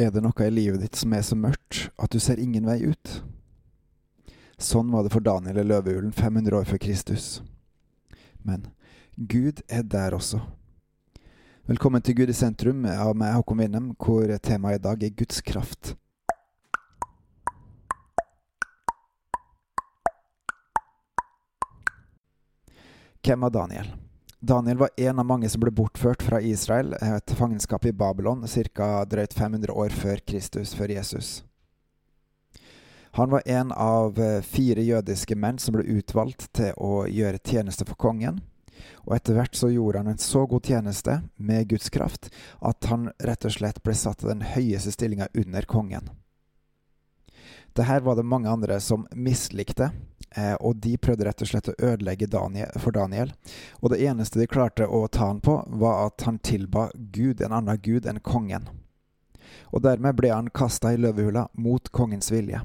Er det noe i livet ditt som er så mørkt at du ser ingen vei ut? Sånn var det for Daniel i løvehulen 500 år før Kristus. Men Gud er der også. Velkommen til Gud i sentrum av meg, Håkon Winnem, hvor temaet i dag er Guds kraft. Hvem var Daniel? Daniel var en av mange som ble bortført fra Israel til fangenskap i Babylon ca. drøyt 500 år før Kristus, før Jesus. Han var en av eh, fire jødiske menn som ble utvalgt til å gjøre tjeneste for kongen. Og etter hvert så gjorde han en så god tjeneste med Guds kraft at han rett og slett ble satt til den høyeste stillinga under kongen. Det her var det mange andre som mislikte, og de prøvde rett og slett å ødelegge Daniel, for Daniel. Og det eneste de klarte å ta han på, var at han tilba Gud, en annen gud enn kongen. Og dermed ble han kasta i løvehula mot kongens vilje.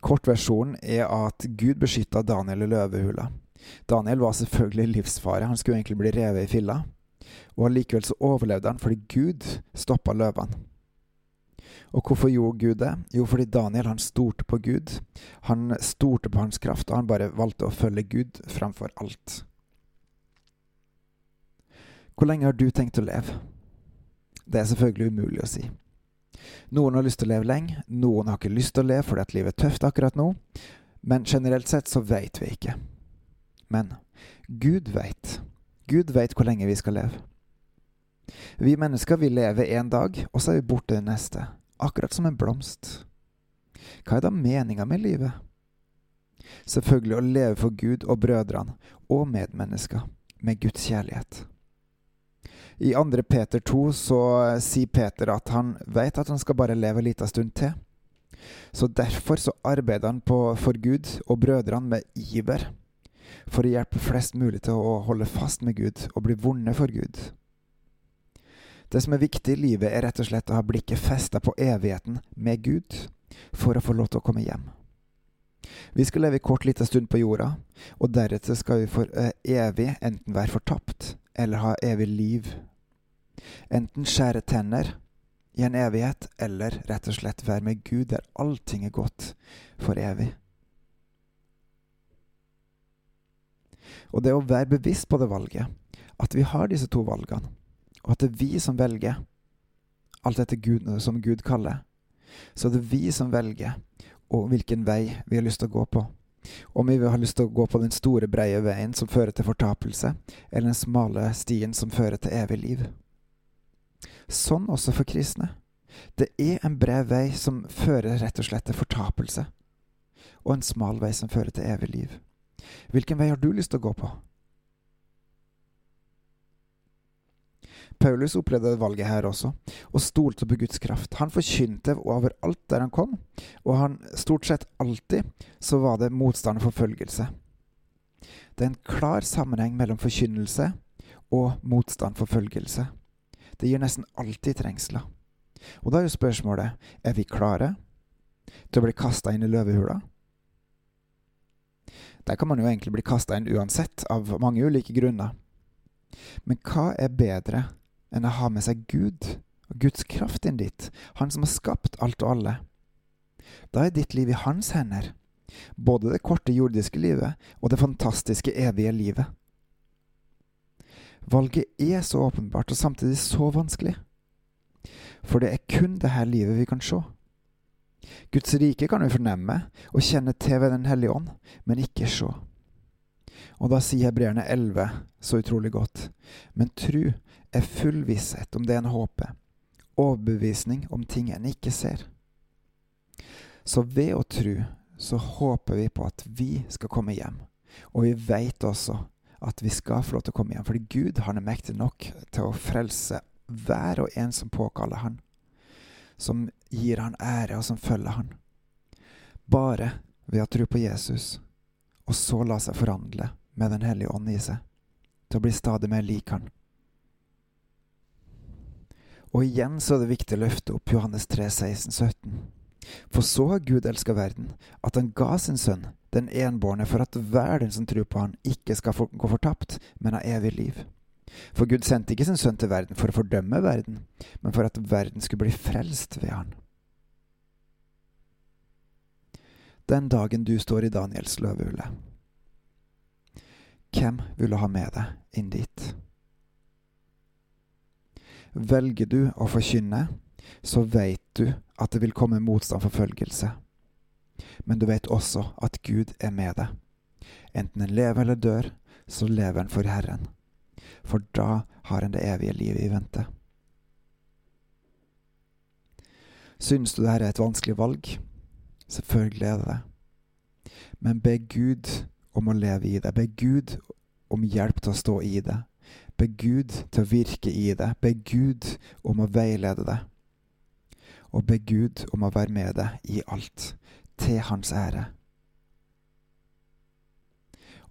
Kortversjonen er at Gud beskytta Daniel i løvehula. Daniel var selvfølgelig livsfare, han skulle egentlig bli revet i filla. Og allikevel så overlevde han fordi Gud stoppa løvene. Og hvorfor gjorde Gud det? Jo, fordi Daniel han stolte på Gud. Han stolte på hans kraft, og han bare valgte å følge Gud framfor alt. Hvor lenge har du tenkt å leve? Det er selvfølgelig umulig å si. Noen har lyst til å leve lenge, noen har ikke lyst til å leve fordi at livet er tøft akkurat nå, men generelt sett så veit vi ikke. Men Gud veit. Gud veit hvor lenge vi skal leve. Vi mennesker vil leve en dag, og så er vi borte den neste akkurat som en blomst. Hva er da meninga med livet? Selvfølgelig å leve for Gud og brødrene og medmennesker med Guds kjærlighet. I 2. Peter 2 så sier Peter at han vet at han skal bare leve en liten stund til. Så derfor så arbeider han på, for Gud og brødrene med iver for å hjelpe flest mulig til å holde fast med Gud og bli vonde for Gud. Det som er viktig i livet, er rett og slett å ha blikket festa på evigheten med Gud for å få lov til å komme hjem. Vi skal leve kort liten stund på jorda, og deretter skal vi for uh, evig enten være fortapt eller ha evig liv. Enten skjære tenner i en evighet, eller rett og slett være med Gud der allting er godt for evig. Og det å være bevisst på det valget, at vi har disse to valgene, og at det er vi som velger alt dette Gud, som Gud kaller. Så det er vi som velger og hvilken vei vi har lyst til å gå på. Om vi har lyst til å gå på den store, breie veien som fører til fortapelse, eller den smale stien som fører til evig liv. Sånn også for kristne. Det er en bred vei som fører rett og slett til fortapelse, og en smal vei som fører til evig liv. Hvilken vei har du lyst til å gå på? Paulus opplevde valget her også, og stolte på Guds kraft. Han forkynte overalt der han kom, og han stort sett alltid så var det motstand og forfølgelse. Det er en klar sammenheng mellom forkynnelse og motstand og forfølgelse. Det gir nesten alltid trengsler. Og da er jo spørsmålet er vi klare til å bli kasta inn i løvehula. Der kan man jo egentlig bli kasta inn uansett, av mange ulike grunner. Men hva er bedre enn å ha med seg Gud og Guds kraft inn dit, Han som har skapt alt og alle. Da er ditt liv i hans hender, både det korte jordiske livet og det fantastiske evige livet. Valget er så åpenbart og samtidig så vanskelig, for det er kun det her livet vi kan se. Guds rike kan vi fornemme og kjenne til ved Den hellige ånd, men ikke se. Og da sier hebreerne 11 så utrolig godt, men tru er full visshet om det en håper, overbevisning om ting en ikke ser. Så ved å tru så håper vi på at vi skal komme hjem, og vi veit også at vi skal få lov til å komme hjem, fordi Gud han er mektig nok til å frelse hver og en som påkaller Han, som gir Han ære, og som følger Han. Bare ved å tro på Jesus, og så la seg forandre med Den hellige ånd i seg, til å bli stadig mer lik Han. Og igjen så er det viktig å løfte opp Johannes 3, 16, 17. For så har Gud elska verden, at han ga sin sønn, den enbårne, for at hver den som tror på han, ikke skal gå fortapt, men ha evig liv. For Gud sendte ikke sin sønn til verden for å fordømme verden, men for at verden skulle bli frelst ved han. Den dagen du står i Daniels løvehule, hvem vil du ha med deg inn dit? Velger du å forkynne, så veit du at det vil komme motstand og forfølgelse. Men du vet også at Gud er med deg. Enten en lever eller dør, så lever en for Herren. For da har en det evige livet i vente. Syns du dette er et vanskelig valg? Selvfølgelig er det det. Men be Gud om å leve i det. Be Gud om hjelp til å stå i det. Be Gud til å virke i det. Be Gud om å veilede det. Og be Gud om å være med deg i alt, til Hans ære.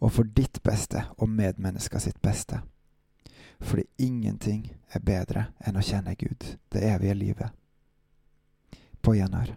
Og for ditt beste og medmennesker sitt beste. Fordi ingenting er bedre enn å kjenne Gud, det evige livet. På gjenhør.